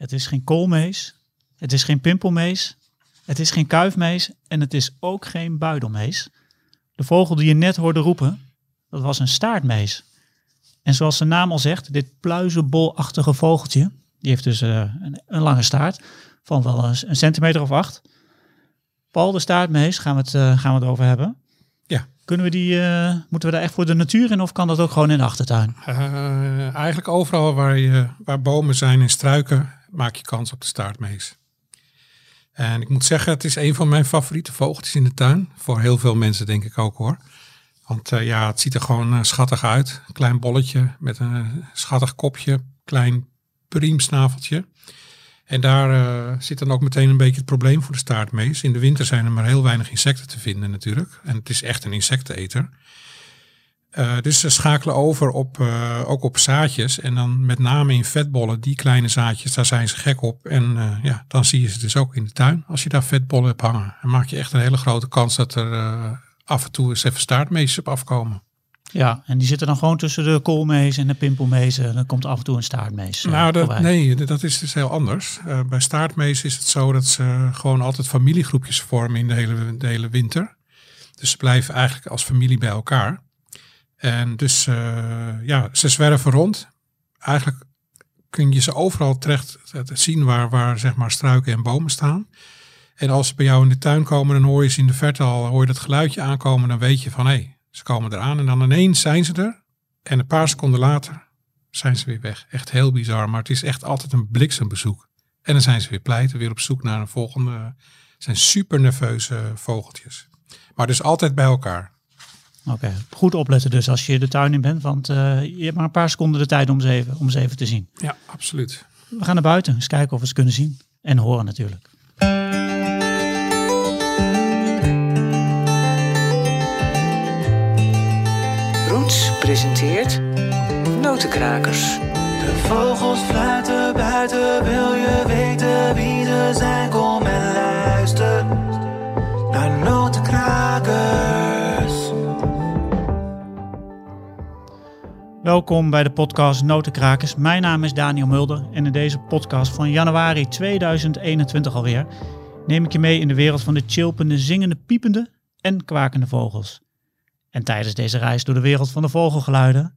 Het is geen koolmees. Het is geen pimpelmees. Het is geen kuifmees. En het is ook geen buidelmees. De vogel die je net hoorde roepen, dat was een staartmees. En zoals de naam al zegt, dit pluizenbolachtige vogeltje, die heeft dus uh, een, een, lange staart van wel een, een, centimeter of acht. Paul, de staartmees, gaan we het, uh, gaan we het over hebben. Ja. Kunnen we die, uh, moeten we daar echt voor de natuur in of kan dat ook gewoon in de achtertuin? eigenlijk overal waar, je, waar bomen zijn en struiken, maak je kans op de staartmees. En ik moet zeggen, het is een van mijn favoriete vogeltjes in de tuin. Voor heel veel mensen denk ik ook hoor. Want uh, ja, het ziet er gewoon uh, schattig uit. Klein bolletje met een schattig kopje, klein priemsnaveltje. En daar zit dan ook meteen een beetje het probleem voor de staartmees. In de winter zijn er maar heel weinig insecten te vinden natuurlijk. En het is echt een insecteneter. Dus ze schakelen over op, ook op zaadjes. En dan met name in vetbollen, die kleine zaadjes, daar zijn ze gek op. En ja, dan zie je ze dus ook in de tuin als je daar vetbollen hebt hangen. Dan maak je echt een hele grote kans dat er af en toe eens even staartmees op afkomen. Ja, en die zitten dan gewoon tussen de koolmees en de pimpelmees. En dan komt af en toe een staartmees. Nou, dat, nee, dat is dus heel anders. Bij staartmees is het zo dat ze gewoon altijd familiegroepjes vormen in de hele, de hele winter. Dus ze blijven eigenlijk als familie bij elkaar. En dus uh, ja, ze zwerven rond. Eigenlijk kun je ze overal terecht zien waar, waar zeg maar struiken en bomen staan. En als ze bij jou in de tuin komen, dan hoor je ze in de verte al, hoor je dat geluidje aankomen, dan weet je van hé, hey, ze komen eraan. En dan ineens zijn ze er. En een paar seconden later zijn ze weer weg. Echt heel bizar, maar het is echt altijd een bliksembezoek. En dan zijn ze weer pleiten, weer op zoek naar een volgende. Het zijn super nerveuze vogeltjes. Maar dus altijd bij elkaar. Oké, goed opletten dus als je de tuin in bent, want uh, je hebt maar een paar seconden de tijd om ze, even, om ze even te zien. Ja, absoluut. We gaan naar buiten, eens kijken of we ze kunnen zien. En horen natuurlijk. presenteert Notenkrakers. De vogels fluiten buiten, wil Welkom bij de podcast Notenkrakers. Mijn naam is Daniel Mulder en in deze podcast van januari 2021 alweer neem ik je mee in de wereld van de chilpende, zingende, piepende en kwakende vogels. En tijdens deze reis door de wereld van de vogelgeluiden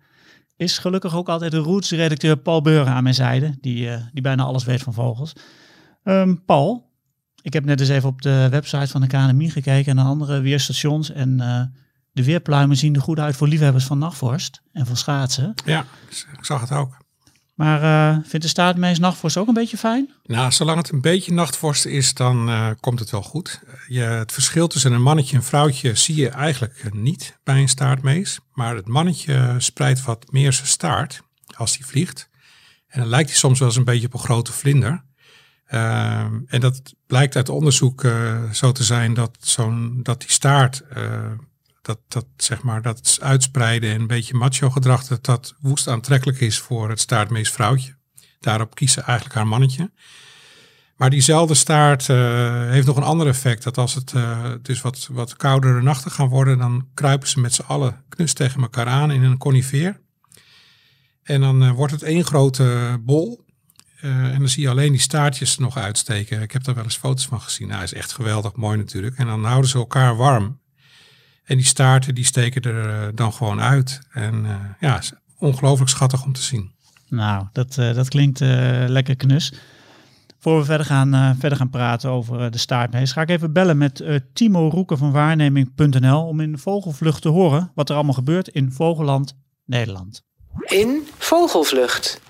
is gelukkig ook altijd de Roots-redacteur Paul Beuren aan mijn zijde, die, uh, die bijna alles weet van vogels. Um, Paul, ik heb net eens even op de website van de KNMI gekeken en andere weerstations en uh, de weerpluimen zien er goed uit voor liefhebbers van nachtvorst en van schaatsen. Ja, ik zag het ook. Maar uh, vindt de staartmees nachtvorst ook een beetje fijn? Nou, zolang het een beetje nachtvorst is, dan uh, komt het wel goed. Je, het verschil tussen een mannetje en een vrouwtje zie je eigenlijk niet bij een staartmees. Maar het mannetje spreidt wat meer zijn staart als hij vliegt. En dan lijkt hij soms wel eens een beetje op een grote vlinder. Uh, en dat blijkt uit onderzoek zo te zijn dat, zo'n, dat die staart dat, dat, zeg maar, dat uitspreiden en een beetje macho gedrag, dat dat woest aantrekkelijk is voor het staartmeesvrouwtje. Daarop kiezen eigenlijk haar mannetje. Maar diezelfde staart uh, heeft nog een ander effect. Dat als het uh, dus wat, wat koudere nachten gaan worden, dan kruipen ze met z'n allen knus tegen elkaar aan in een conifeer. En dan uh, wordt het één grote bol. en dan zie je alleen die staartjes nog uitsteken. Ik heb daar wel eens foto's van gezien. Nou, is echt geweldig mooi natuurlijk. En dan houden ze elkaar warm. En die staarten die steken er uh, dan gewoon uit. En uh, ja, is ongelooflijk schattig om te zien. Nou, dat, uh, dat klinkt lekker knus. Voor we verder gaan, verder gaan praten over de staartmees, ga ik even bellen met Timo Roeken van waarneming.nl om in vogelvlucht te horen wat er allemaal gebeurt in Vogelland, Nederland. In Vogelvlucht.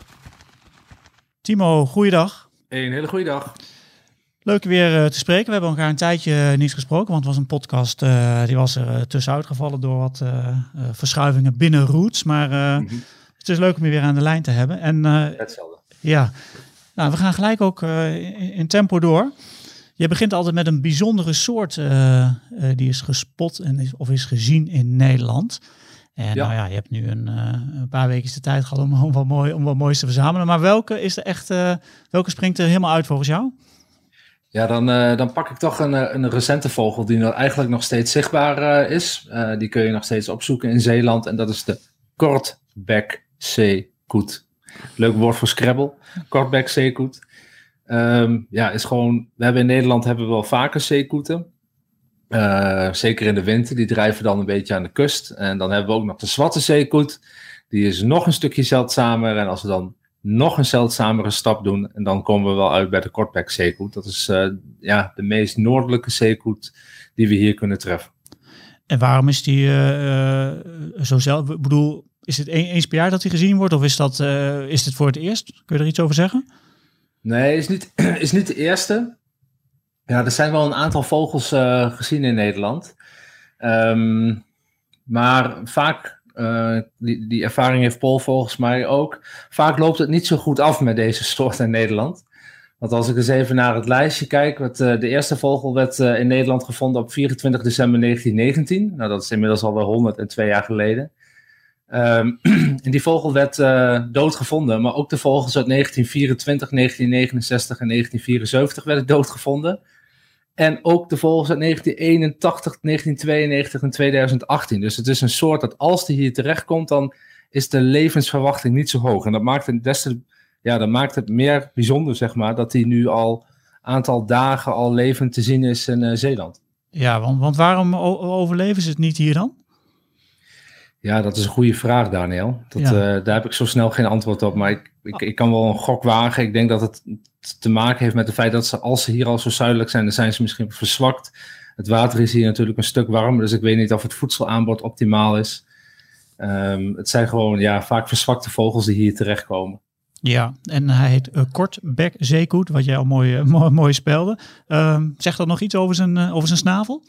Timo, goeiedag. Een hele goede dag. Leuk weer uh, te spreken. We hebben elkaar een tijdje niet gesproken, want het was een podcast uh, die was er tussenuit gevallen door wat verschuivingen binnen Roots. Maar mm -hmm. het is leuk om je weer aan de lijn te hebben. En, Hetzelfde. Ja, nou, we gaan gelijk ook in, in, tempo door. Je begint altijd met een bijzondere soort die is gespot en is, of is gezien in Nederland. En ja. nou ja, je hebt nu een, een paar weken de tijd gehad om, om, wat mooi, om wat moois te verzamelen. Maar welke is er echt, welke springt er helemaal uit volgens jou? Ja, dan, uh, dan pak ik toch een, een recente vogel die nog eigenlijk nog steeds zichtbaar uh, is. Die kun je nog steeds opzoeken in Zeeland. En dat is de kortbek zeekoet. Leuk woord voor Scrabble. Kortbek zeekoet. Ehm, ja, is gewoon, we hebben in Nederland hebben we wel vaker zeekoeten. Eh, zeker in de winter, die drijven dan een beetje aan de kust. En dan hebben we ook nog de zwarte zeekoet. Die is nog een stukje zeldzamer. En als we dan nog een zeldzamere stap doen, en dan komen we wel uit bij de kortbek zeekoet. Dat is uh, ja, de meest noordelijke zeekoet die we hier kunnen treffen. En waarom is die uh, zo zelf? Ik bedoel, is het eens per jaar dat hij gezien wordt? Of is, dat, is dit voor het eerst? Kun je er iets over zeggen? Nee, is niet, is niet de eerste. Ja, er zijn wel een aantal vogels gezien in Nederland. Um, maar vaak uh, die, ervaring heeft Paul volgens mij ook. Vaak loopt het niet zo goed af met deze soort in Nederland. Want als ik eens even naar het lijstje kijk, wat, uh, de eerste vogel werd uh, in Nederland gevonden op 24 december 1919. Nou, dat is inmiddels alweer 102 jaar geleden. Um, en die vogel werd doodgevonden, maar ook de vogels uit 1924, 1969 en 1974 werden doodgevonden. En ook de vogels uit 1981, 1992 en 2018. Dus het is een soort dat als die hier terechtkomt, dan is de levensverwachting niet zo hoog. En dat maakt het, des te, ja, dat maakt het meer bijzonder, zeg maar, dat hij nu al een aantal dagen al levend te zien is in uh, Zeeland. Ja, want, want waarom overleven ze het niet hier dan? Ja, dat is een goede vraag, Daniel. Dat, ja. uh, daar heb ik zo snel geen antwoord op. Maar ik, ik, ik, kan wel een gok wagen. Ik denk dat het te maken heeft met het feit dat ze, als ze hier al zo zuidelijk zijn, dan zijn ze misschien verzwakt. Het water is hier natuurlijk een stuk warmer, dus ik weet niet of het voedselaanbod optimaal is. Um, het zijn gewoon ja, vaak verzwakte vogels die hier terechtkomen. Ja, en hij heet uh, Kortbek Zeekoet, wat jij al mooi, uh, mooi, mooi spelde. Uh, zegt dat nog iets over zijn, uh, over zijn snavel?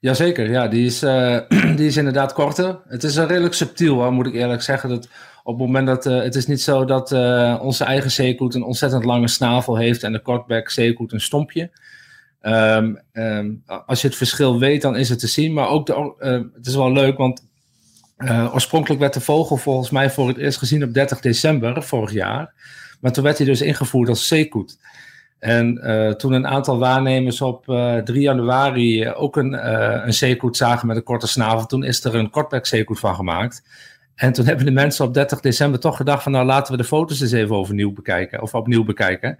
Jazeker, ja, die is, die is inderdaad korter. Het is een redelijk subtiel, hoor, moet ik eerlijk zeggen. Dat op het moment dat uh, het is niet zo dat uh, onze eigen zeekoet een ontzettend lange snavel heeft en de kortbek zeekoet een stompje. Um, um, als je het verschil weet, dan is het te zien. Maar ook de, uh, het is wel leuk, want oorspronkelijk werd de vogel volgens mij voor het eerst gezien op 30 december vorig jaar. Maar toen werd hij dus ingevoerd als zeekoet. En toen een aantal waarnemers op uh, 3 januari ook een, een zeekoet zagen met een korte snavel, toen is er een kortbek zeekoet van gemaakt. En toen hebben de mensen op 30 december toch gedacht van nou laten we de foto's eens even overnieuw bekijken of opnieuw bekijken.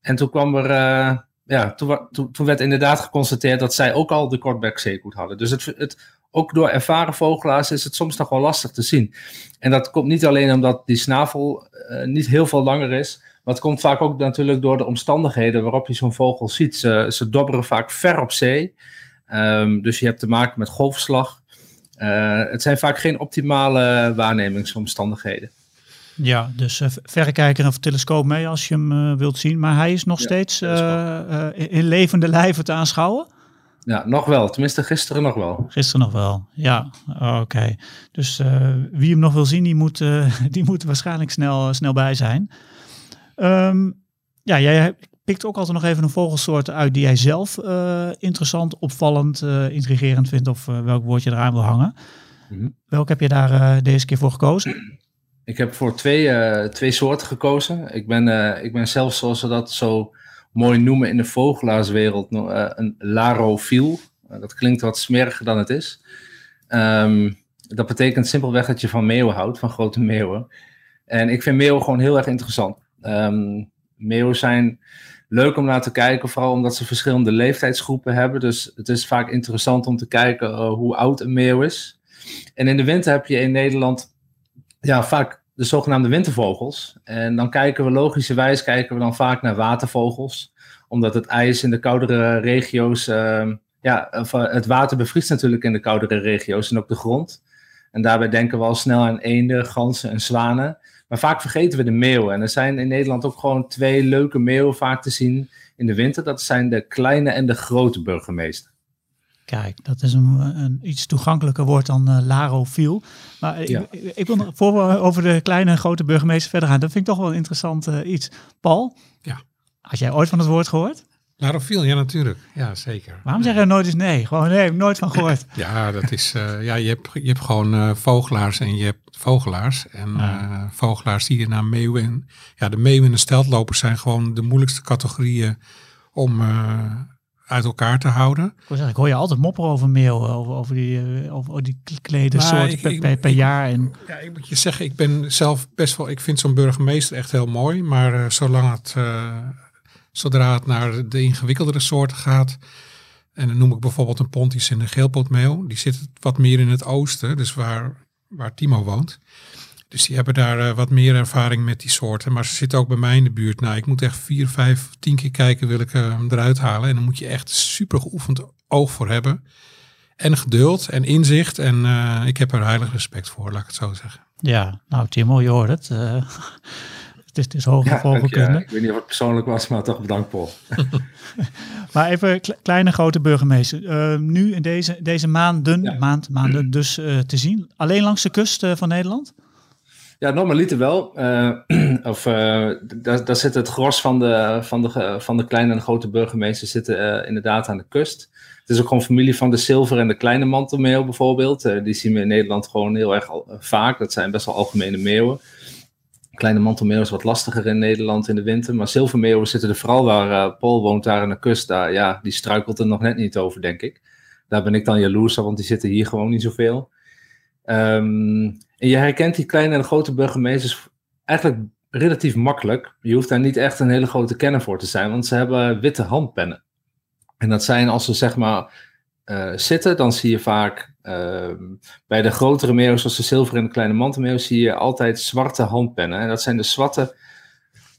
En toen kwam er, uh, ja, toen, werd inderdaad geconstateerd dat zij ook al de kortbek zeekoet hadden. Dus het, het, ook door ervaren vogelaars is het soms nog wel lastig te zien. En dat komt niet alleen omdat die snavel uh, niet heel veel langer is, maar het komt vaak ook natuurlijk door de omstandigheden waarop je zo'n vogel ziet. Ze, dobberen vaak ver op zee. Um, dus je hebt te maken met golfslag. Uh, het zijn vaak geen optimale waarnemingsomstandigheden. Ja, dus uh, verrekijker of telescoop mee als je hem uh, wilt zien. Maar hij is nog ja, steeds in levende lijven te aanschouwen? Ja, nog wel. Tenminste, gisteren nog wel. Gisteren nog wel, ja. Oké. Okay. Dus wie hem nog wil zien, die moet, die moet waarschijnlijk snel, snel bij zijn. Um, ja, jij pikt ook altijd nog even een vogelsoort uit die jij zelf uh, interessant, opvallend, uh, intrigerend vindt of uh, welk woord je eraan wil hangen. Mm -hmm. Welk heb je daar deze keer voor gekozen? Ik heb voor twee, twee soorten gekozen. Ik ben, ik ben zelf, zoals ze dat zo mooi noemen in de vogelaarswereld, een larofiel. dat klinkt wat smeriger dan het is. Um, dat betekent simpelweg dat je van meeuwen houdt, van grote meeuwen. En ik vind meeuwen gewoon heel erg interessant. Um, meeuwen zijn leuk om naar te kijken, vooral omdat ze verschillende leeftijdsgroepen hebben. Dus het is vaak interessant om te kijken uh, hoe oud een meeuw is. En in de winter heb je in Nederland ja, vaak de zogenaamde wintervogels. En dan kijken we logischerwijs kijken we dan vaak naar watervogels. Omdat het ijs in de koudere regio's, uh, ja, het water bevriest natuurlijk in de koudere regio's en ook de grond. En daarbij denken we al snel aan eenden, ganzen en zwanen. Maar vaak vergeten we de meeuwen. En er zijn in Nederland ook gewoon twee leuke meeuwen vaak te zien in de winter. Dat zijn de kleine en de grote burgemeester. Kijk, dat is een, een iets toegankelijker woord dan uh, larofiel. Maar ja. ik, ik, wil nog, voor we over de kleine en grote burgemeester verder gaan, dat vind ik toch wel een interessant uh, iets. Paul, ja. had jij ooit van het woord gehoord? Larofiel, ja natuurlijk. Ja, zeker. Waarom zeg je nooit eens nee? Gewoon nee, heb ik nooit van gehoord. ja, dat is, uh, ja, je hebt, je hebt gewoon uh, vogelaars en je hebt vogelaars. En ja. uh, vogelaars die je naar meeuwen. Ja, de meeuwen en de steltlopers zijn gewoon de moeilijkste categorieën om uit elkaar te houden. Ik zeggen, ik hoor je altijd mopperen over meel, over, over die, over die kledensoorten per, per, per, jaar. En... Ja, ik moet je zeggen, ik ben zelf best wel, ik vind zo'n burgemeester echt heel mooi. Maar zolang het, zodra het naar de ingewikkeldere soorten gaat, en dan noem ik bijvoorbeeld een pontisch en een geelpotmeel, die zit wat meer in het oosten, dus waar, waar Timo woont. Dus die hebben daar uh, wat meer ervaring met die soorten. Maar ze zitten ook bij mij in de buurt. Nou, ik moet echt vier, vijf, tien keer kijken, wil ik hem eruit halen. En dan moet je echt super geoefend oog voor hebben. En geduld en inzicht. En uh, ik heb er heilig respect voor, laat ik het zo zeggen. Ja, nou Timo, je hoort het. Het, is, het is niveau ja, kunnen. Ik weet niet of het persoonlijk was, maar toch bedankt Paul. maar even kleine grote burgemeester. Uh, nu in deze, deze maanden, ja. maand, maanden dus te zien. Alleen langs de kust van Nederland? Ja, normaliter wel. Of, daar, daar zit het gros van de, van, de, van de kleine en grote burgemeesters zitten inderdaad aan de kust. Het is ook gewoon familie van de zilver en de kleine mantelmeeuw bijvoorbeeld. die zien we in Nederland gewoon heel erg vaak. Dat zijn best wel algemene meeuwen. Kleine mantelmeeuw is wat lastiger in Nederland in de winter. Maar zilvermeeuwen zitten er vooral waar Paul woont, daar aan de kust. Daar, ja, die struikelt er nog net niet over, denk ik. Daar ben ik dan jaloers op, want die zitten hier gewoon niet zoveel. Um, en je herkent die kleine en grote burgemeesters eigenlijk relatief makkelijk. Je hoeft daar niet echt een hele grote kenner voor te zijn, want ze hebben witte handpennen. En dat zijn als ze zeg maar uh, zitten, dan zie je vaak bij de grotere meeuwen, zoals de zilver en de kleine mantelmeeuw, zie je altijd zwarte handpennen. En dat zijn de zwarte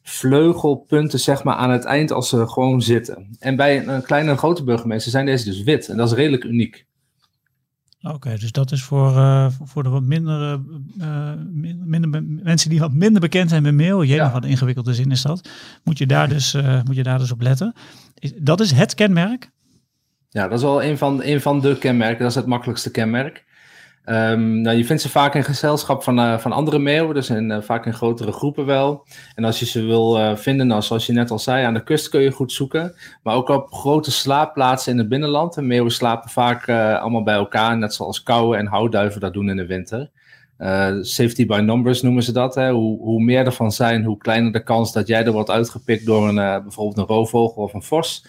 vleugelpunten zeg maar aan het eind als ze gewoon zitten. En bij een kleine en grote burgemeester zijn deze dus wit. En dat is redelijk uniek. Oké, dus dat is voor, uh, voor de wat minder, uh, minder mensen die wat minder bekend zijn met mail. Je ja. wat een ingewikkelde zin is dat. Moet je daar dus, uh, moet je daar dus op letten. Is, dat is het kenmerk? Ja, dat is wel een van, een van de kenmerken. Dat is het makkelijkste kenmerk. Um, nou, je vindt ze vaak in gezelschap van, uh, van andere meeuwen, dus in, uh, vaak in grotere groepen wel. En als je ze wil uh, vinden, nou, zoals je net al zei, aan de kust kun je goed zoeken. Maar ook op grote slaapplaatsen in het binnenland. De meeuwen slapen vaak allemaal bij elkaar, net zoals kauwen en houtduiven dat doen in de winter. safety by numbers noemen ze dat. Hè? Hoe, hoe meer ervan zijn, hoe kleiner de kans dat jij er wordt uitgepikt door een, bijvoorbeeld een roofvogel of een vos.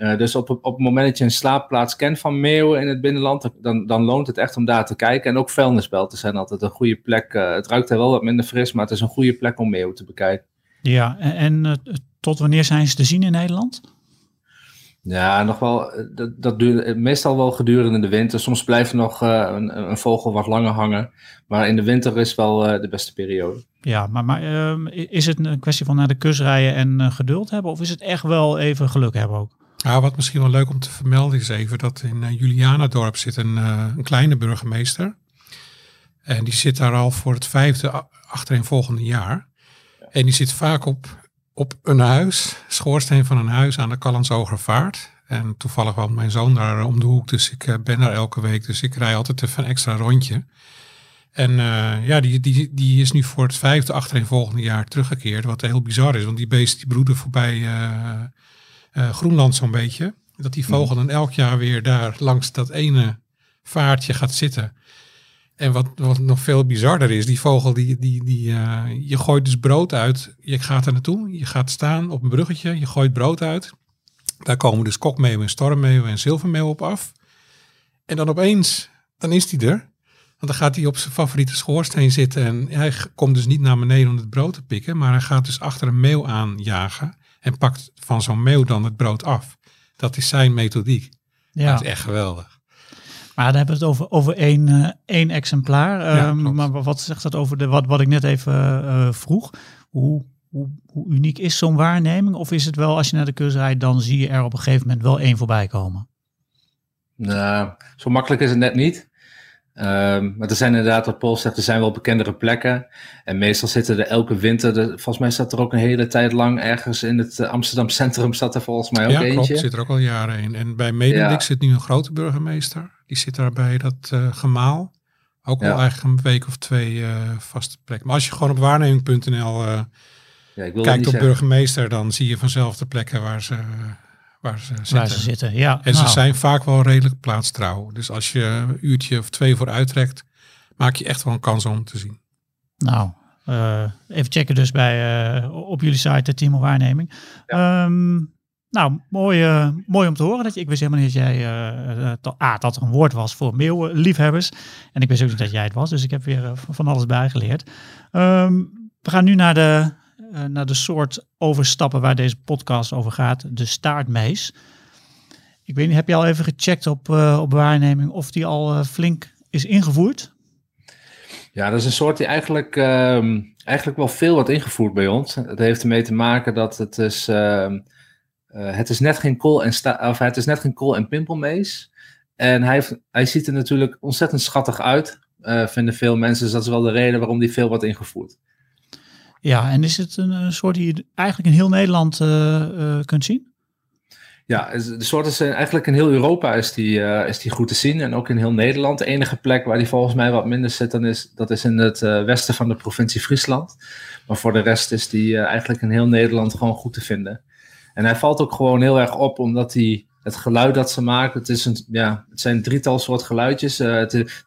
Uh, dus op, op het moment dat je een slaapplaats kent van meeuwen in het binnenland, dan, dan loont het echt om daar te kijken. En ook vuilnisbelten zijn altijd een goede plek. Uh, het ruikt er wel wat minder fris, maar het is een goede plek om meeuwen te bekijken. Ja, en, en uh, tot wanneer zijn ze te zien in Nederland? Ja, nog wel. Dat, dat duurt meestal wel gedurende de winter. Soms blijft nog een, een, vogel wat langer hangen. Maar in de winter is wel de beste periode. Ja, maar, maar ehm, is het een kwestie van naar de kust rijden en geduld hebben? Of is het echt wel even geluk hebben ook? Nou, wat misschien wel leuk om te vermelden is even dat in uh, Julianadorp zit een, uh, een kleine burgemeester. En die zit daar al voor het vijfde achtereenvolgende jaar. En die zit vaak op, op een huis, schoorsteen van een huis aan de Callensogervaart. En toevallig woont mijn zoon daar om de hoek, dus ik uh, ben daar elke week. Dus ik rij altijd even een extra rondje. En ja, die, die, die is nu voor het vijfde achtereenvolgende jaar teruggekeerd. Wat heel bizar is, want die beesten die broeden voorbij uh, Groenland zo'n beetje. Dat die vogel dan elk jaar weer daar langs dat ene vaartje gaat zitten. En wat, wat nog veel bizarder is, die vogel, die, die, die, uh, je gooit dus brood uit. Je gaat er naartoe, je gaat staan op een bruggetje, je gooit brood uit. Daar komen dus kokmeeuwen en stormmeeuwen en zilvermeeuwen op af. En dan opeens, dan is hij er. Want dan gaat hij op zijn favoriete schoorsteen zitten. En hij komt dus niet naar beneden om het brood te pikken. Maar hij gaat dus achter een meeuw aanjagen en pakt van zo'n meeuw dan het brood af. Dat is zijn methodiek. Ja. Dat is echt geweldig. Maar dan hebben we het over, over één, uh, één exemplaar. Ja, um, maar wat zegt dat over de, wat, wat ik net even uh, vroeg? Hoe, hoe, hoe, uniek is zo'n waarneming? Of is het wel, als je naar de kust rijdt, dan zie je er op een gegeven moment wel één voorbij komen? Nou, zo makkelijk is het net niet. Um, maar er zijn inderdaad, wat Paul zegt, er zijn wel bekendere plekken. En meestal zitten er elke winter, de, volgens mij staat er ook een hele tijd lang ergens in het uh, Amsterdam Centrum, staat er volgens mij ook ja, eentje. Ja, zit er ook al jaren in. En bij Medemblik ja. zit nu een grote burgemeester. Die zit daar bij dat uh, gemaal. Ook ja. al eigenlijk een week of twee uh, vaste plek. Maar als je gewoon op waarneming.nl ja, kijkt op burgemeester, dan zie je vanzelf de plekken waar ze waar ze zitten. Waar ze zitten ja. En nou. ze zijn vaak wel redelijk plaatstrouw. Dus als je een uurtje of twee voor uittrekt, maak je echt wel een kans om te zien. Nou, uh, even checken dus bij, uh, op jullie site, de Team Waarneming. Ja. Um, nou, mooi, eh, mooi om te horen. Dat je, ik wist helemaal niet dat jij, eh, eh, dat, ah, dat er een woord was voor meeuwliefhebbers. En ik wist ook niet dat jij het was, dus ik heb weer eh, van alles bijgeleerd. Ehm, we gaan nu naar de, eh, naar de soort overstappen waar deze podcast over gaat, de staartmees. Ik weet niet, heb je al even gecheckt op, eh, op waarneming of die al eh, flink is ingevoerd? Ja, dat is een soort die eigenlijk, ehm, eigenlijk wel veel wordt ingevoerd bij ons. Het heeft ermee te maken dat het is, ehm, eh, het is net geen kool en sta of het is net geen kool en pimpelmees. En hij, heeft, hij ziet er natuurlijk ontzettend schattig uit, vinden veel mensen. Dus dat is wel de reden waarom die veel wordt ingevoerd. Ja, en is het een, soort die je eigenlijk in heel Nederland eh, eh, kunt zien? Ja, is- de soorten zijn eigenlijk in heel Europa is die, eh, is die goed te zien. En ook in heel Nederland. De enige plek waar die volgens mij wat minder zit, dan is, dat is in het westen van de provincie Friesland. Maar voor de rest is die eigenlijk in heel Nederland gewoon goed te vinden. En hij valt ook gewoon heel erg op, omdat hij het geluid dat ze maken, het, is een, ja, het zijn drietal soort geluidjes. het, is,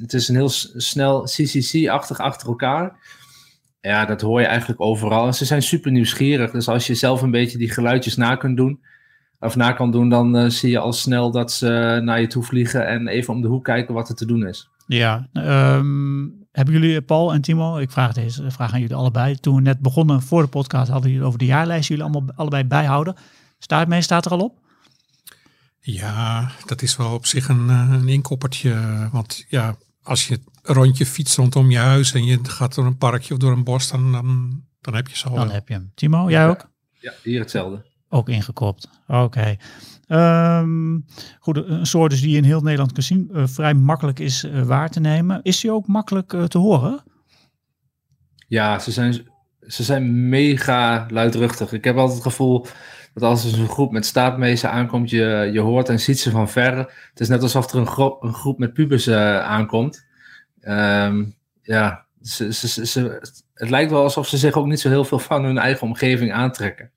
het is een heel snel CCC-achtig achter elkaar. Ja, dat hoor je eigenlijk overal. En ze zijn super nieuwsgierig. Dus als je zelf een beetje die geluidjes na kunt doen, of na kan doen, dan eh, zie je al snel dat ze naar je toe vliegen en even om de hoek kijken wat er te doen is. Ja, ehm, hebben jullie, Paul en Timo, ik vraag deze vraag aan jullie allebei. Toen we net begonnen voor de podcast, hadden jullie over de jaarlijst jullie allemaal allebei bijhouden. Staartmee staat er al op? Ja, dat is wel op zich een, eh, een inkoppertje. Want ja, als je rondje fietst rondom je huis en je gaat door een parkje of door een bos, dan, dan, dan heb je ze al. Dan wel. heb je hem. Timo, jij ook? Ja, hier hetzelfde. Ook ingekopt. Oké. Ehm, goed, een soort dus die je in heel Nederland kunt zien, eh, vrij makkelijk is eh, waar te nemen. Is die ook makkelijk eh, te horen? Ja, ze zijn, ze zijn mega luidruchtig. Ik heb altijd het gevoel dat als er zo'n groep met staatmezen aankomt, je, je hoort en ziet ze van ver. Het is net alsof er een, gro- een groep met pubers aankomt. Ehm, ja, ze, ze, ze, het lijkt wel alsof ze zich ook niet zo heel veel van hun eigen omgeving aantrekken.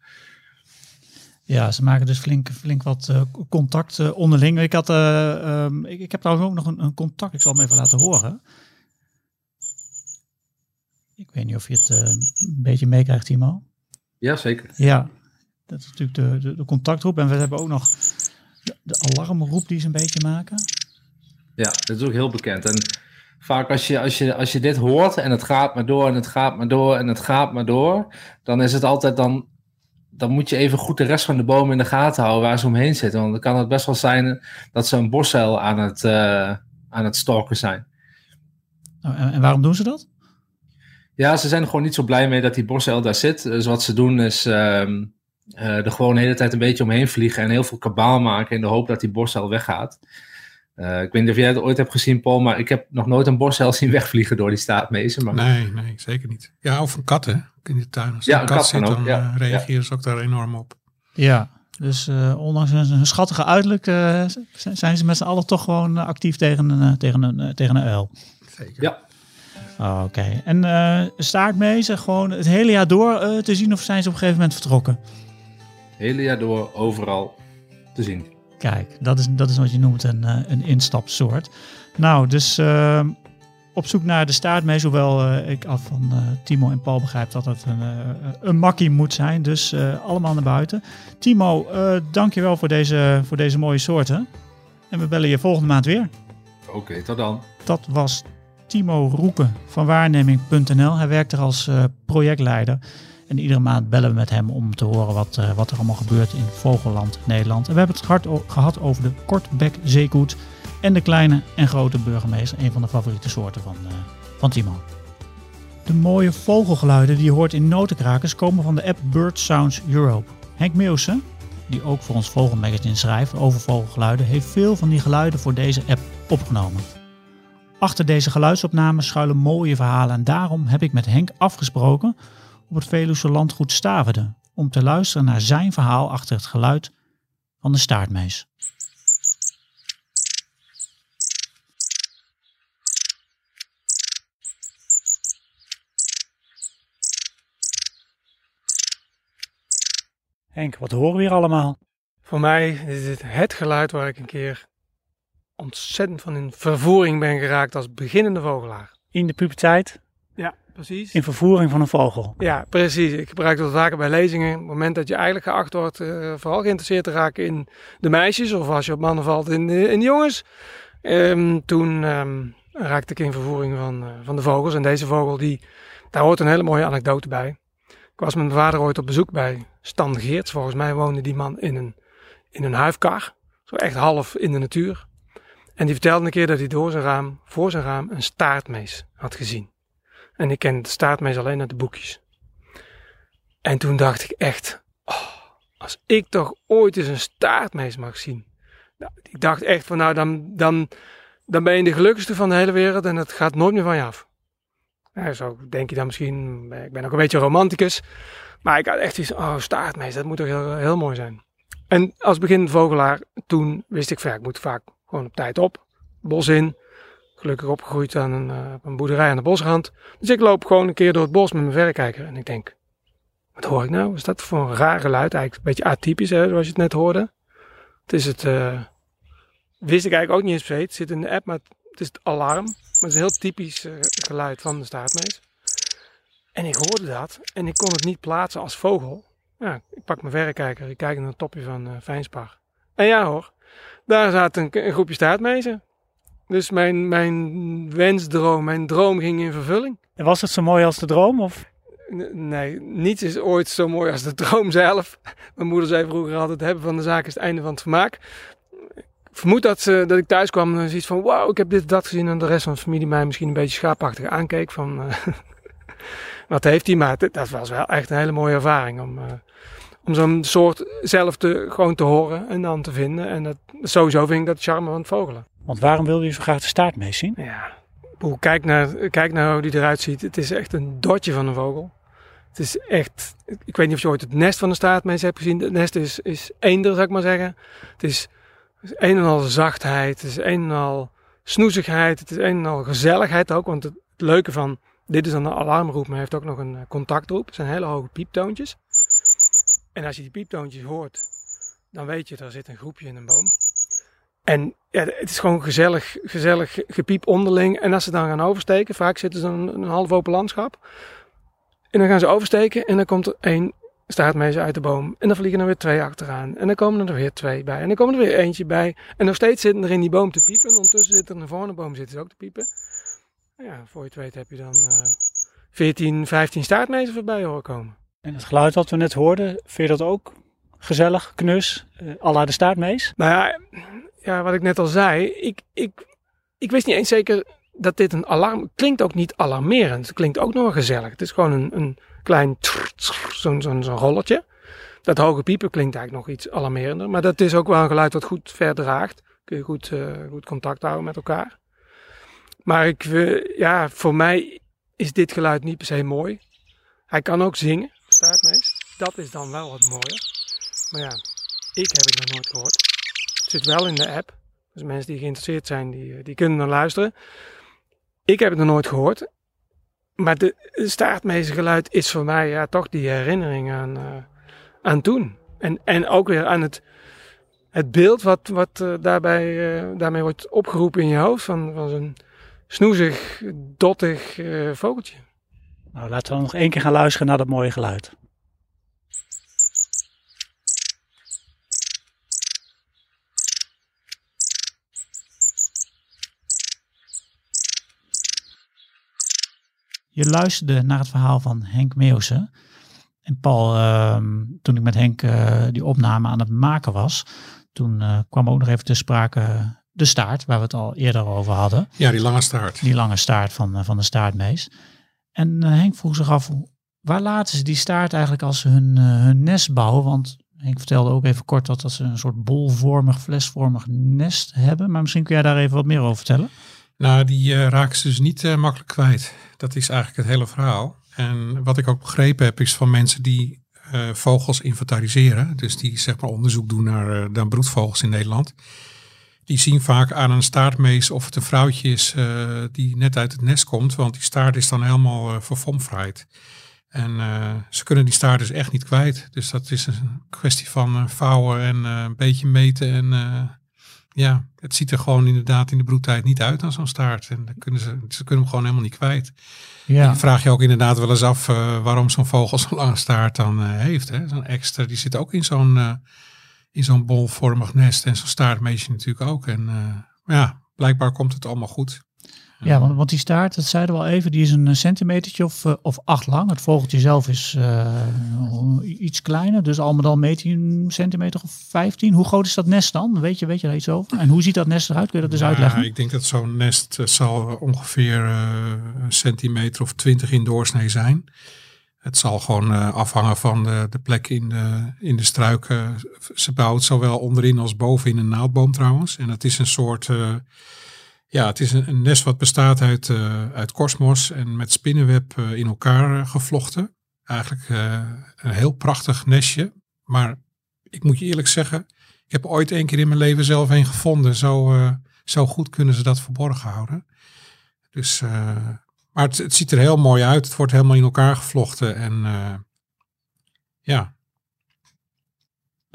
Ja, ze maken dus flink, flink wat eh, contact eh, onderling. Ik, had, eh, ehm, ik, ik heb trouwens ook nog een, een contact, ik zal hem even laten horen. Ik weet niet of je het een beetje meekrijgt, Timo. Ja, zeker. Ja, dat is natuurlijk de, de, de contactroep. En we hebben ook nog de, de alarmroep die ze een beetje maken. Ja, dat is ook heel bekend. En vaak als je, als, je, als je dit hoort en het gaat maar door en het gaat maar door en het gaat maar door, dan is het altijd dan, dan moet je even goed de rest van de bomen in de gaten houden waar ze omheen zitten. Want dan kan het best wel zijn dat ze een boszeil aan het, eh, aan het stalken zijn. Nou, en, waarom doen ze dat? Ja, ze zijn er gewoon niet zo blij mee dat die boszeil daar zit. Dus wat ze doen is ehm, eh, er gewoon de hele tijd een beetje omheen vliegen en heel veel kabaal maken in de hoop dat die boszeil weggaat. Eh, ik weet niet of jij het ooit hebt gezien, Paul, maar ik heb nog nooit een boszeil zien wegvliegen door die staatmezen. Maar... Nee, nee, zeker niet. Ja, of een kat hè, in de tuin. Als Ja, een kat, kat zit, ook, dan ja. eh, reageren ze ook daar enorm op. Ja, dus eh, ondanks hun, hun schattige uiterlijk eh, zijn ze met z'n allen toch gewoon actief tegen een, tegen een, tegen een uil. Zeker. Ja. Oh, Oké, en eh staartmezen gewoon het hele jaar door eh, te zien of zijn ze op een gegeven moment vertrokken? hele jaar door overal te zien. Kijk, dat is, dat is wat je noemt een, eh, een instapsoort. Nou, dus eh, op zoek naar de staartmees, hoewel eh, ik af van eh, Timo en Paul begrijp dat het een, een makkie moet zijn. Dus allemaal naar buiten. Timo, dankjewel voor deze, voor deze mooie soorten. En we bellen je volgende maand weer. Oké, tot dan. Dat was Timo Roeken van waarneming.nl. Hij werkt er als projectleider. En iedere maand bellen we met hem om te horen wat, eh, wat er allemaal gebeurt in Vogelland, Nederland. En we hebben het hard gehad over de kortbek zeekoet en de kleine en grote burgemeester. Een van de favoriete soorten van, eh, van Timo. De mooie vogelgeluiden die je hoort in notenkrakers komen van de app Bird Sounds Europe. Henk Meeuwsen, die ook voor ons Vogelmagazine schrijft over vogelgeluiden, heeft veel van die geluiden voor deze app opgenomen. Achter deze geluidsopnames schuilen mooie verhalen en daarom heb ik met Henk afgesproken op het Veluwse landgoed Staverde om te luisteren naar zijn verhaal achter het geluid van de staartmees. Henk, wat horen we hier allemaal? Voor mij is dit het geluid waar ik een keer ontzettend van in vervoering ben geraakt als beginnende vogelaar. In de puberteit? Ja. Precies. in vervoering van een vogel. Ja, precies. Ik gebruik dat vaker bij lezingen. Op het moment dat je eigenlijk geacht wordt eh, vooral geïnteresseerd te raken in de meisjes. Of als je op mannen valt in de, in de jongens. Ehm, toen ehm, raakte ik in vervoering van, eh, van de vogels. En deze vogel, die, daar hoort een hele mooie anekdote bij. Ik was met mijn vader ooit op bezoek bij Stan Geerts. Volgens mij woonde die man in een, in een huifkar. Zo echt half in de natuur. En die vertelde een keer dat hij door zijn raam, voor zijn raam, een staartmees had gezien. En ik ken de staartmees alleen uit de boekjes. En toen dacht ik echt, oh, als ik toch ooit eens een staartmees mag zien. Nou, ik dacht echt van nou, dan, dan, dan ben je de gelukkigste van de hele wereld en het gaat nooit meer van je af. Ja, zo denk je dan misschien, ik ben ook een beetje romanticus. Maar ik had echt iets, oh staartmees, dat moet toch heel, mooi zijn. En als beginnend vogelaar, toen wist ik ja, ik moet vaak gewoon op tijd op, bos in. Gelukkig opgegroeid aan een, uh, een boerderij aan de bosrand. Dus ik loop gewoon een keer door het bos met mijn verrekijker. En ik denk, wat hoor ik nou? Is dat voor een raar geluid? Eigenlijk een beetje atypisch, hè, zoals je het net hoorde. Het is het, uh, wist ik eigenlijk ook niet eens per. Het zit in de app, maar het is het alarm. Maar het is een heel typisch uh, geluid van de staartmees. En ik hoorde dat en ik kon het niet plaatsen als vogel. Ik pak mijn verrekijker, ik kijk naar het topje van Fijnspar. En ja hoor, daar zat een, een groepje staartmezen. Dus mijn, mijn wensdroom, mijn droom ging in vervulling. En was het zo mooi als de droom? Of? Nee, niets is ooit zo mooi als de droom zelf. Mijn moeder zei vroeger altijd, hebben van de zaak is het einde van het vermaak. Ik vermoed dat, ze, dat ik thuis kwam en zoiets van, wauw, ik heb dit dat gezien. En de rest van de familie mij misschien een beetje schaapachtig aankeek van, uh, wat heeft hij? Maar dat was wel echt een hele mooie ervaring om... Uh, om zo'n soort zelf te, gewoon te horen en dan te vinden. En dat, sowieso vind ik dat charme van het vogelen. Want waarom wilde je zo graag de staartmees zien? Ja, kijk naar, kijk naar hoe die eruit ziet. Het is echt een dotje van een vogel. Het is echt, ik weet niet of je ooit het nest van een staartmees hebt gezien. Het nest is, is eender, zou ik maar zeggen. Het is, een en al zachtheid, het is een en al snoezigheid, het is een en al gezelligheid ook. Want het, leuke van, dit is dan een alarmroep, maar heeft ook nog een contactroep. Het zijn hele hoge pieptoontjes. En als je die pieptoontjes hoort, dan weet je, er zit een groepje in een boom. En ja, het is gewoon gezellig, gezellig gepiep onderling. En als ze dan gaan oversteken, vaak zitten ze een, een half open landschap. En dan gaan ze oversteken en dan komt er één staartmees uit de boom. En dan vliegen er weer twee achteraan. En dan komen er weer twee bij. En dan komen er weer eentje bij. En nog steeds zitten er in die boom te piepen. En ondertussen zit er een volgende boom zitten ze ook te piepen. Ja, voor je het weet heb je dan uh, 14, 15 staartmezen voorbij horen komen. En het geluid dat we net hoorden, vind je dat ook gezellig, knus, uh, à la de staartmees? Nou ja, ja, wat ik net al zei, ik, ik, ik wist niet eens zeker dat dit een alarm klinkt ook niet alarmerend. Het klinkt ook nog gezellig. Het is gewoon een, een klein zo'n zo'n rolletje. Dat hoge piepen klinkt eigenlijk nog iets alarmerender. Maar dat is ook wel een geluid dat goed verdraagt. Kun je goed, uh, goed contact houden met elkaar. Maar ik, uh, ja, voor mij is dit geluid niet per se mooi. Hij kan ook zingen, staartmees. Dat is dan wel wat mooier. Maar ja, ik heb het nog nooit gehoord. Het zit wel in de app. Dus mensen die geïnteresseerd zijn, die, die kunnen dan luisteren. Ik heb het nog nooit gehoord. Maar de staartmeestergeluid is voor mij ja, toch die herinnering aan, uh, aan toen. En, en ook weer aan het, het beeld wat, wat uh, daarbij, daarmee wordt opgeroepen in je hoofd. Van, van zo'n snoezig, dottig vogeltje. Nou, laten we nog één keer gaan luisteren naar dat mooie geluid. Je luisterde naar het verhaal van Henk Meeuwse. En Paul, uh, toen ik met Henk uh, die opname aan het maken was, toen uh, kwam ook nog even te sprake de staart, waar we het al eerder over hadden. Ja, die lange staart. Die lange staart van, uh, van de staartmees. En Henk vroeg zich af, waar laten ze die staart eigenlijk als ze hun, hun nest bouwen? Want Henk vertelde ook even kort dat, dat ze een soort bolvormig, flesvormig nest hebben. Maar misschien kun jij daar even wat meer over vertellen. Nou, die uh, raken ze dus niet uh, makkelijk kwijt. Dat is eigenlijk het hele verhaal. En wat ik ook begrepen heb, is van mensen die uh, vogels inventariseren. Dus die zeg maar onderzoek doen naar, naar broedvogels in Nederland. Die zien vaak aan een staartmees of het een vrouwtje is die net uit het nest komt. Want die staart is dan helemaal verfomfraaid. En ze kunnen die staart dus echt niet kwijt. Dus dat is een kwestie van vouwen en een beetje meten en ja, het ziet er gewoon inderdaad in de broedtijd niet uit aan zo'n staart. En dan kunnen ze, ze kunnen hem gewoon helemaal niet kwijt. Ja. Je vraag je ook inderdaad wel eens af eh, waarom zo'n vogel zo'n lange staart dan eh, heeft. Zo'n extra, die zit ook in zo'n eh, in zo'n bolvormig nest. En zo'n staartmeesje natuurlijk ook. En ja, blijkbaar komt het allemaal goed. Ja, want, want die staart, dat zeiden we al even, die is een centimetertje of, eh, of acht lang. Het vogeltje zelf is eh, iets kleiner, dus al met al meet hij een centimeter of 15. Hoe groot is dat nest dan? Weet je, weet je daar iets over? En hoe ziet dat nest eruit? Kun je dat dus Ja, uitleggen? ik denk dat zo'n nest eh, zal ongeveer eh, een centimeter of twintig in doorsnee zijn. Het zal gewoon eh, afhangen van de, de plek in de, in de struiken. Ze bouwt zowel onderin als bovenin een naaldboom trouwens. En het is een soort, eh, ja, het is een, nest wat bestaat uit, eh uit korstmos en met spinnenweb eh, in elkaar eh, gevlochten. Eigenlijk een heel prachtig nestje. Maar ik moet je eerlijk zeggen, ik heb ooit één keer in mijn leven zelf een gevonden. Zo, zo goed kunnen ze dat verborgen houden. Dus, maar het, het ziet er heel mooi uit. Het wordt helemaal in elkaar gevlochten. En ja,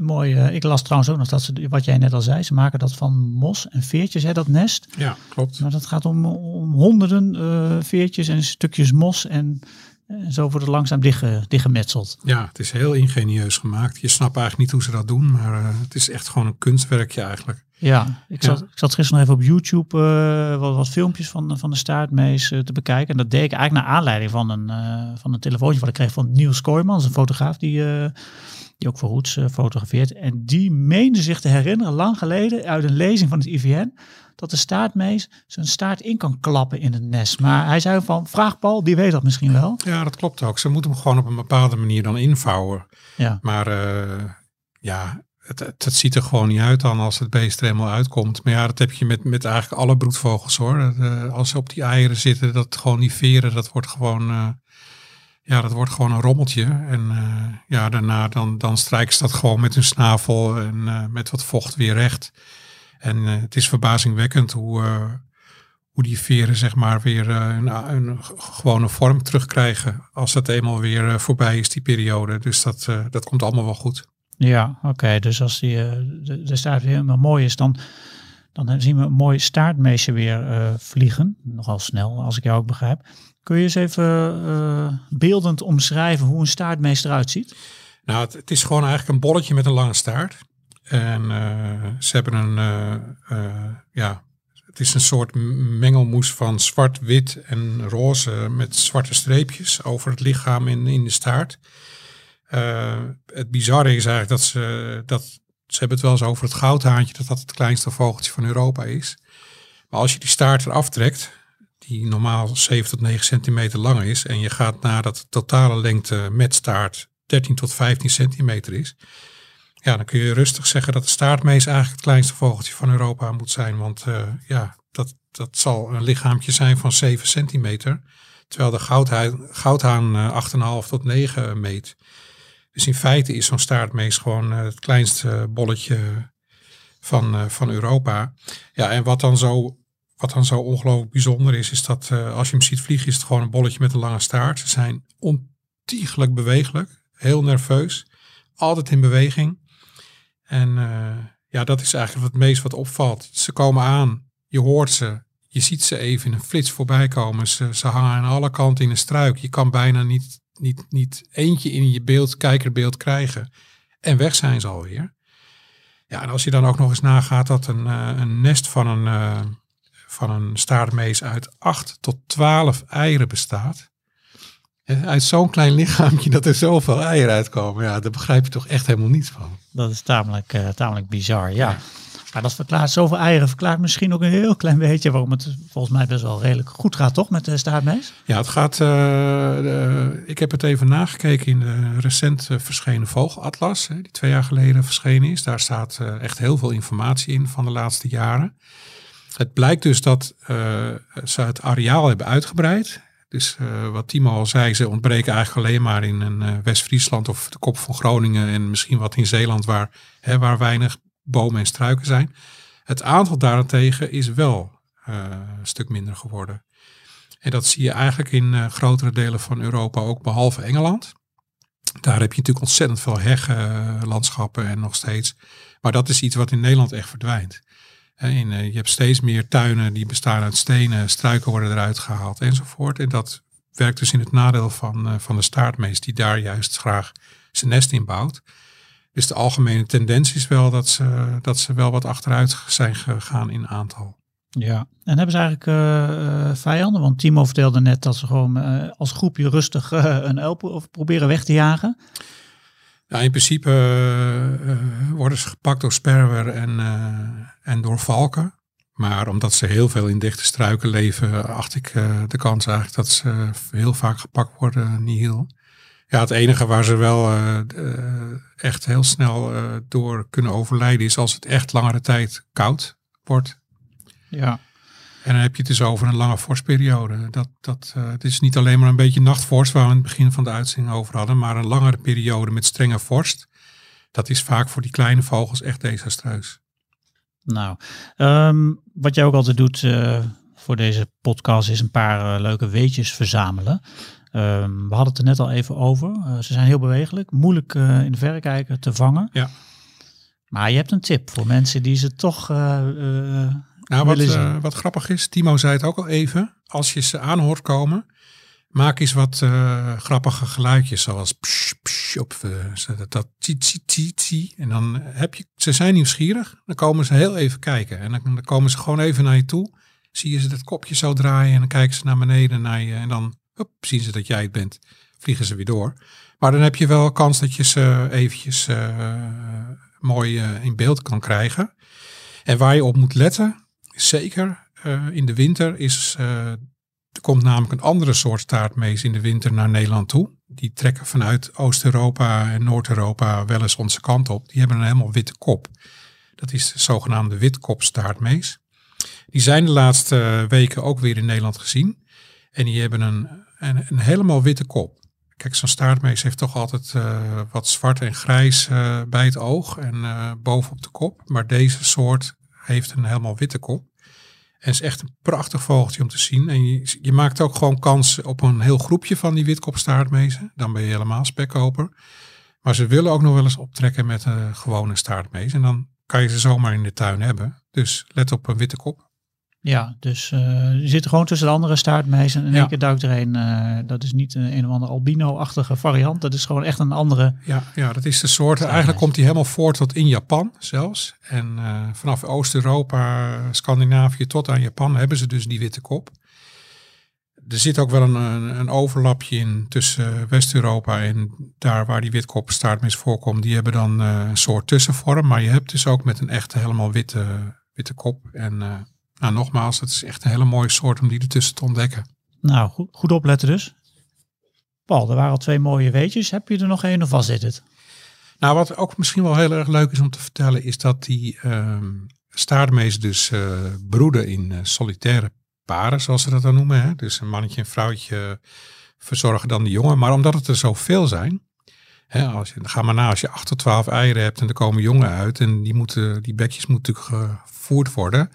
Mooi, eh, ik las trouwens ook nog dat ze, wat jij net al zei, ze maken dat van mos en veertjes, hè, dat nest. ja, klopt. Maar dat gaat om, om honderden eh, veertjes en stukjes mos en, en zo wordt het langzaam dichtge, dichtgemetseld. Ja, het is heel ingenieus gemaakt. Je snapt eigenlijk niet hoe ze dat doen. Maar eh, het is echt gewoon een kunstwerkje eigenlijk. Ja, ik zat, Ja. ik zat gisteren nog even op YouTube wat, wat filmpjes van, van de staartmees te bekijken. En dat deed ik eigenlijk naar aanleiding van een, eh, van een telefoontje wat ik kreeg van Niels Kooijmans, een fotograaf die, die ook voor Roots eh, fotografeert. En die meende zich te herinneren, lang geleden, uit een lezing van het IVN, dat de staartmees zijn staart in kan klappen in het nest. Maar hij zei van, vraag Paul, die weet dat misschien wel. Ja, dat klopt ook. Ze moeten hem gewoon op een bepaalde manier dan invouwen. Ja, Maar eh, ja, het, het, het ziet er gewoon niet uit dan als het beest er helemaal uitkomt. Maar ja, dat heb je met, met eigenlijk alle broedvogels hoor. Eh, als ze op die eieren zitten, dat gewoon die veren, dat wordt gewoon, ja, dat wordt gewoon een rommeltje. En eh, ja, daarna dan, dan strijken ze dat gewoon met hun snavel en eh, met wat vocht weer recht. En eh, het is verbazingwekkend hoe, hoe die veren zeg maar weer een, een gewone vorm terugkrijgen. Als dat eenmaal weer voorbij is, die periode. Dus dat, dat komt allemaal wel goed. ja oké. Dus als die, de, de staart weer helemaal mooi is, dan, dan zien we een mooi staartmeesje weer vliegen. Nogal snel, als ik jou ook begrijp. Kun je eens even eh, beeldend omschrijven hoe een staartmees eruit ziet? Nou, het, is gewoon eigenlijk een bolletje met een lange staart. En eh, ze hebben een, eh, ja, het is een soort mengelmoes van zwart, wit en roze met zwarte streepjes over het lichaam en in de staart. Het bizarre is eigenlijk dat ze, dat ze hebben het wel eens over het goudhaantje, dat dat het kleinste vogeltje van Europa is. Maar als je die staart eraf trekt, die normaal 7 tot 9 centimeter lang is, en je gaat naar dat de totale lengte met staart 13 tot 15 centimeter is, ja, dan kun je rustig zeggen dat de staartmees eigenlijk het kleinste vogeltje van Europa moet zijn. Want eh, ja, dat, dat zal een lichaampje zijn van 7 centimeter, terwijl de goudhaan, goudhaan eh, 8,5 tot 9 meet. Dus in feite is zo'n staartmees gewoon eh, het kleinste bolletje van, van Europa. Ja, en wat dan zo wat dan zo ongelooflijk bijzonder is, is dat eh, als je hem ziet vliegen, is het gewoon een bolletje met een lange staart. Ze zijn ontiegelijk bewegelijk, heel nerveus, altijd in beweging. En eh, ja, dat is eigenlijk het meest wat opvalt. Ze komen aan, je hoort ze, je ziet ze even in een flits voorbij komen. Ze, hangen aan alle kanten in een struik. Je kan bijna niet, niet, niet eentje in je beeld, kijkerbeeld krijgen. En weg zijn ze alweer. Ja, en als je dan ook nog eens nagaat dat een, eh, een nest van een, van een staartmees uit 8 tot 12 eieren bestaat. En uit zo'n klein lichaampje dat er zoveel eieren uitkomen. Ja, daar begrijp je toch echt helemaal niets van. Dat is tamelijk, eh, tamelijk bizar, ja. Maar dat verklaart zoveel eieren, verklaart misschien ook een heel klein beetje waarom het volgens mij best wel redelijk goed gaat, toch, met de staartmees? Ja, het gaat. eh, de- ik heb het even nagekeken in de recent eh, verschenen Vogelatlas, die twee jaar geleden verschenen is. Daar staat echt heel veel informatie in van de laatste jaren. Het blijkt dus dat eh, ze het areaal hebben uitgebreid. Dus eh, wat Timo al zei, ze ontbreken eigenlijk alleen maar in eh, West-Friesland of de kop van Groningen en misschien wat in Zeeland waar, hè, waar weinig bomen en struiken zijn. Het aantal daarentegen is wel een stuk minder geworden. En dat zie je eigenlijk in grotere delen van Europa ook, behalve Engeland. Daar heb je natuurlijk ontzettend veel heggenlandschappen en nog steeds. Maar dat is iets wat in Nederland echt verdwijnt. In, eh, je hebt steeds meer tuinen die bestaan uit stenen, struiken worden eruit gehaald enzovoort. En dat werkt dus in het nadeel van, eh, van de staartmees die daar juist graag zijn nest in bouwt. Dus de algemene tendentie is wel dat ze, dat ze wel wat achteruit zijn gegaan in aantal. Ja. En hebben ze eigenlijk eh, vijanden? Want Timo vertelde net dat ze gewoon als groepje rustig een elp of proberen weg te jagen. Nou, in principe worden ze gepakt door sperwer en, en door valken. Maar omdat ze heel veel in dichte struiken leven, acht ik eh, de kans eigenlijk dat ze heel vaak gepakt worden niet heel. Ja, het enige waar ze wel eh, eh, echt heel snel eh, door kunnen overlijden is als het echt langere tijd koud wordt. Ja. En dan heb je het dus over een lange vorstperiode. Dat, dat, eh, het is niet alleen maar een beetje nachtvorst, waar we in het begin van de uitzending over hadden, maar een langere periode met strenge vorst. Dat is vaak voor die kleine vogels echt desastreus. Nou, ehm, wat jij ook altijd doet eh, voor deze podcast is een paar eh, leuke weetjes verzamelen. Ehm, we hadden het er net al even over. Eh, ze zijn heel bewegelijk, moeilijk in de verrekijker te vangen. Ja. Maar je hebt een tip voor mensen die ze toch Nou, wat, willen zien. wat grappig is, Timo zei het ook al even. Als je ze aanhoort komen, maak eens wat eh, grappige geluidjes. Zoals psh, psh, op eh, dat, tsie. En dan heb je, ze zijn nieuwsgierig. Dan komen ze heel even kijken. En dan, komen ze gewoon even naar je toe. Zie je ze dat kopje zo draaien en dan kijken ze naar beneden naar je. En dan zien ze dat jij het bent. Vliegen ze weer door. Maar dan heb je wel kans dat je ze eventjes eh, mooi in beeld kan krijgen. En waar je op moet letten, zeker in de winter, is er komt namelijk een andere soort staartmees in de winter naar Nederland toe. Die trekken vanuit Oost-Europa en Noord-Europa wel eens onze kant op. Die hebben een helemaal witte kop. Dat is de zogenaamde witkopstaartmees. Die zijn de laatste weken ook weer in Nederland gezien. En die hebben een, een, helemaal witte kop. Kijk, zo'n staartmees heeft toch altijd eh, wat zwart en grijs eh, bij het oog en eh, bovenop de kop. Maar deze soort heeft een helemaal witte kop. En is echt een prachtig vogeltje om te zien. En je, je maakt ook gewoon kans op een heel groepje van die witkopstaartmezen. Dan ben je helemaal spekkoper. Maar ze willen ook nog wel eens optrekken met een gewone staartmees. En dan kan je ze zomaar in de tuin hebben. Dus let op een witte kop. Ja, dus eh die zitten gewoon tussen de andere staartmezen. En in Ja. één keer duikt er een. eh, dat is niet een, een of andere albino-achtige variant. Dat is gewoon echt een andere. Ja, ja, dat is de soort. Eigenlijk komt die helemaal voort tot in Japan zelfs. En eh, vanaf Oost-Europa, Scandinavië tot aan Japan hebben ze dus die witte kop. Er zit ook wel een, een, overlapje in tussen West-Europa en daar waar die witkopstaartmis voorkomt. Die hebben dan eh, een soort tussenvorm. Maar je hebt dus ook met een echte helemaal witte, witte kop. En eh, nou, nogmaals, het is echt een hele mooie soort om die ertussen te ontdekken. Nou, goed, goed opletten dus. Paul, er waren al twee mooie weetjes. Heb je er nog één of was dit het? Nou, wat ook misschien wel heel erg leuk is om te vertellen, is dat die staartmees dus eh, broeden in eh, solitaire paren, zoals ze dat dan noemen. Hè? Dus een mannetje en vrouwtje verzorgen dan de jongen. Maar omdat het er zoveel zijn, hè, als je, ga maar na, als je 8 tot 12 eieren hebt en er komen jongen uit en die, moeten, die bekjes moeten natuurlijk gevoerd worden,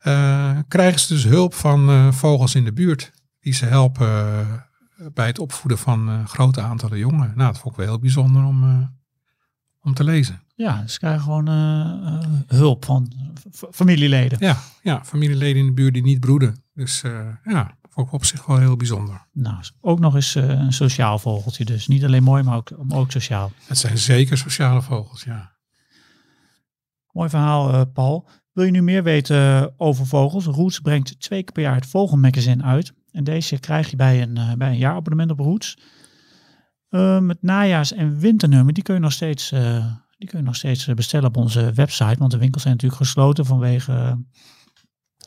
eh, krijgen ze dus hulp van eh, vogels in de buurt die ze helpen eh, bij het opvoeden van grote aantallen jongen. Nou, dat vond ik wel heel bijzonder om, om te lezen. Ja, ze krijgen gewoon hulp van familieleden. Ja, ja, familieleden in de buurt die niet broeden. Dus ja, vond ik op zich wel heel bijzonder. Nou, ook nog eens een sociaal vogeltje. Dus niet alleen mooi, maar ook, maar ook sociaal. Het zijn zeker sociale vogels, ja. Mooi verhaal, Paul. Wil je nu meer weten over vogels? Roots brengt twee keer per jaar het Vogelmagazine uit. En deze krijg je bij een, eh, bij een jaarabonnement op Roots. Ehm, het najaars- en winternummer, die kun je nog steeds, eh, die kun je nog steeds eh, bestellen op onze website. Want de winkels zijn natuurlijk gesloten vanwege, eh,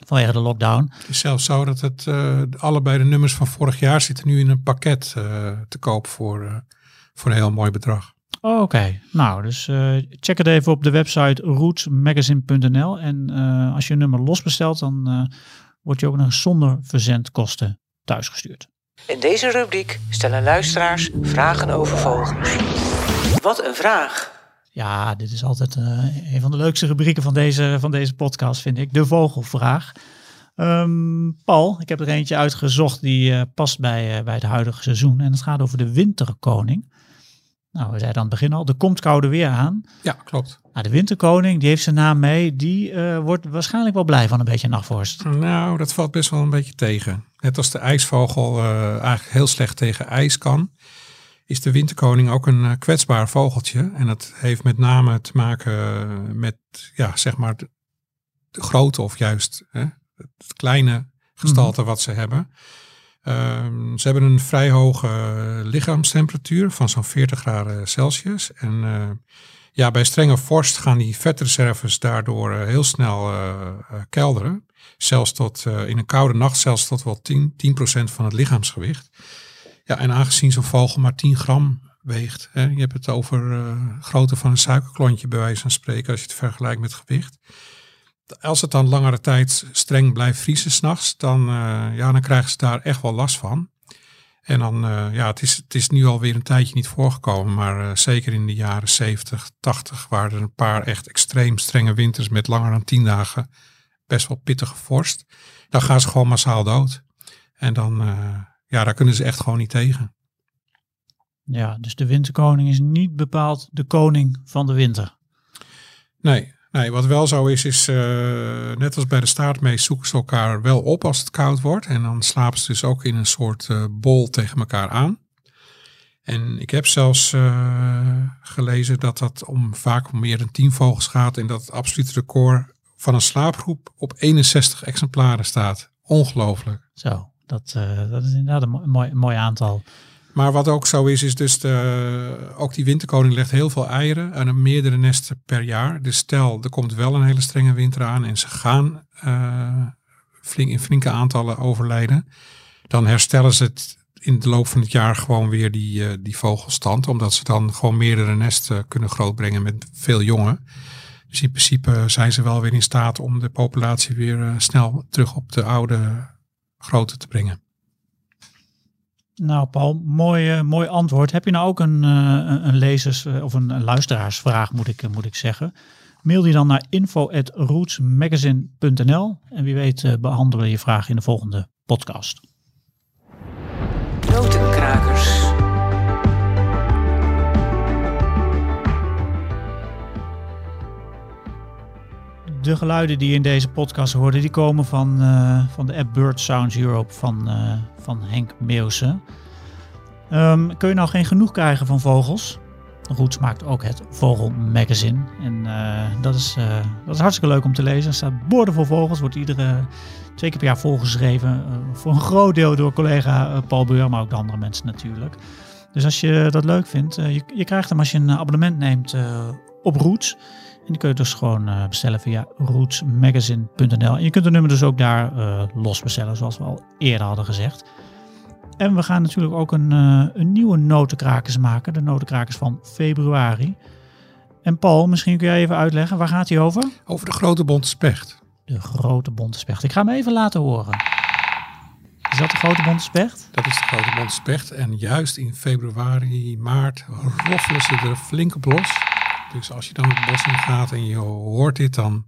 vanwege de lockdown. Het is zelfs zo dat het, eh, allebei de nummers van vorig jaar zitten nu in een pakket eh, te koop voor, eh, voor een heel mooi bedrag. Oh, Oké, nou, dus eh, check het even op de website rootsmagazine.nl. En eh, als je een nummer los bestelt, dan eh word je ook nog zonder verzendkosten thuisgestuurd. In deze rubriek stellen luisteraars vragen over vogels. Wat een vraag! Ja, dit is altijd een van de leukste rubrieken van deze, van deze podcast, vind ik. De vogelvraag. Ehm, Paul, ik heb er eentje uitgezocht die past bij, bij het huidige seizoen. En het gaat over de winterkoning. Nou, we zeiden aan het begin al, er komt koude weer aan. Ja, klopt. Nou, de winterkoning, die heeft zijn naam mee. Die eh, wordt waarschijnlijk wel blij van een beetje nachtvorst. Nou, dat valt best wel een beetje tegen. Net als de ijsvogel eh, eigenlijk heel slecht tegen ijs kan, is de winterkoning ook een eh, kwetsbaar vogeltje. En dat heeft met name te maken met, ja, zeg maar, de, de grootte of juist hè, het kleine gestalte wat ze hebben. Ehm, ze hebben een vrij hoge lichaamstemperatuur van zo'n 40 graden Celsius. En eh, ja, bij strenge vorst gaan die vetreserves daardoor eh, heel snel eh, eh, kelderen. Zelfs tot eh, in een koude nacht, zelfs tot wel 10, 10% van het lichaamsgewicht. Ja, en aangezien zo'n vogel maar 10 gram weegt. Hè, je hebt het over eh grootte van een suikerklontje bij wijze van spreken als je het vergelijkt met gewicht. Als het dan langere tijd streng blijft vriezen s'nachts, dan, eh, ja, dan krijgen ze daar echt wel last van. En dan, eh, ja, het is, het is nu alweer een tijdje niet voorgekomen, maar eh, zeker in de jaren 70, 80 waren er een paar echt extreem strenge winters met langer dan 10 dagen best wel pittige vorst. Dan gaan ze gewoon massaal dood. En dan, ja, daar kunnen ze echt gewoon niet tegen. Ja, dus de winterkoning is niet bepaald de koning van de winter. Nee, nee wat wel zo is, is eh, net als bij de staartmees zoeken ze elkaar wel op als het koud wordt. En dan slapen ze dus ook in een soort eh, bol tegen elkaar aan. En ik heb zelfs eh, gelezen dat dat om vaak om meer dan 10 vogels gaat. En dat het absolute record van een slaapgroep op 61 exemplaren staat. Ongelooflijk. Zo, dat, dat is inderdaad een mo- mooi, mooi aantal. Maar wat ook zo is, is dus de, ook die winterkoning legt heel veel eieren een meerdere nesten per jaar. Dus stel, er komt wel een hele strenge winter aan en ze gaan eh, flink, in flinke aantallen overlijden. Dan herstellen ze het in de loop van het jaar gewoon weer die, eh, die vogelstand. Omdat ze dan gewoon meerdere nesten kunnen grootbrengen met veel jongen. Dus in principe zijn ze wel weer in staat om de populatie weer eh, snel terug op de oude grootte te brengen. Nou, Paul, mooi, eh, mooi antwoord. Heb je nou ook een, eh, een lezers- eh, of een, luisteraarsvraag, moet ik, moet ik zeggen? Mail die dan naar info.rootsmagazine.nl en wie weet eh, behandelen we je vraag in de volgende podcast. Notenkrakers. De geluiden die je in deze podcast hoorde, die komen van, eh, van de app Bird Sounds Europe van, eh, van Henk Meeuwse. Ehm, kun je nou geen genoeg krijgen van vogels? Roots maakt ook het Vogel Magazine. En eh, dat, is, dat is hartstikke leuk om te lezen. Er staat borden voor vogels. Wordt iedere twee keer per jaar volgeschreven. voor een groot deel door collega Paul Beur, maar ook de andere mensen natuurlijk. Dus als je dat leuk vindt, je, je krijgt hem als je een abonnement neemt op Roots. En die kun je dus gewoon eh, bestellen via rootsmagazine.nl. En je kunt de nummer dus ook daar eh, los bestellen, zoals we al eerder hadden gezegd. En we gaan natuurlijk ook een, eh, een nieuwe notenkrakers maken. De notenkrakers van februari. En Paul, misschien kun jij even uitleggen, waar gaat die over? Over de grote bonte specht. De grote bonte specht. Ik ga hem even laten horen. Is dat de grote bonte specht? Dat is de grote bonte specht. En juist in februari, maart roffelen ze er flink op los. Dus als je dan het bos in gaat en je hoort dit, dan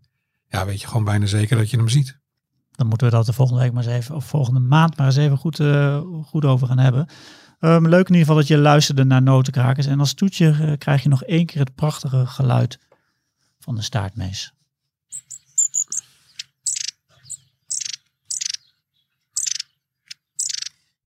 ja, weet je gewoon bijna zeker dat je hem ziet. Dan moeten we dat de volgende week maar eens even, of volgende maand maar eens even goed, eh, goed over gaan hebben. Ehm, leuk in ieder geval dat je luisterde naar Notenkrakers. En als toetje eh, krijg je nog één keer het prachtige geluid van de staartmees.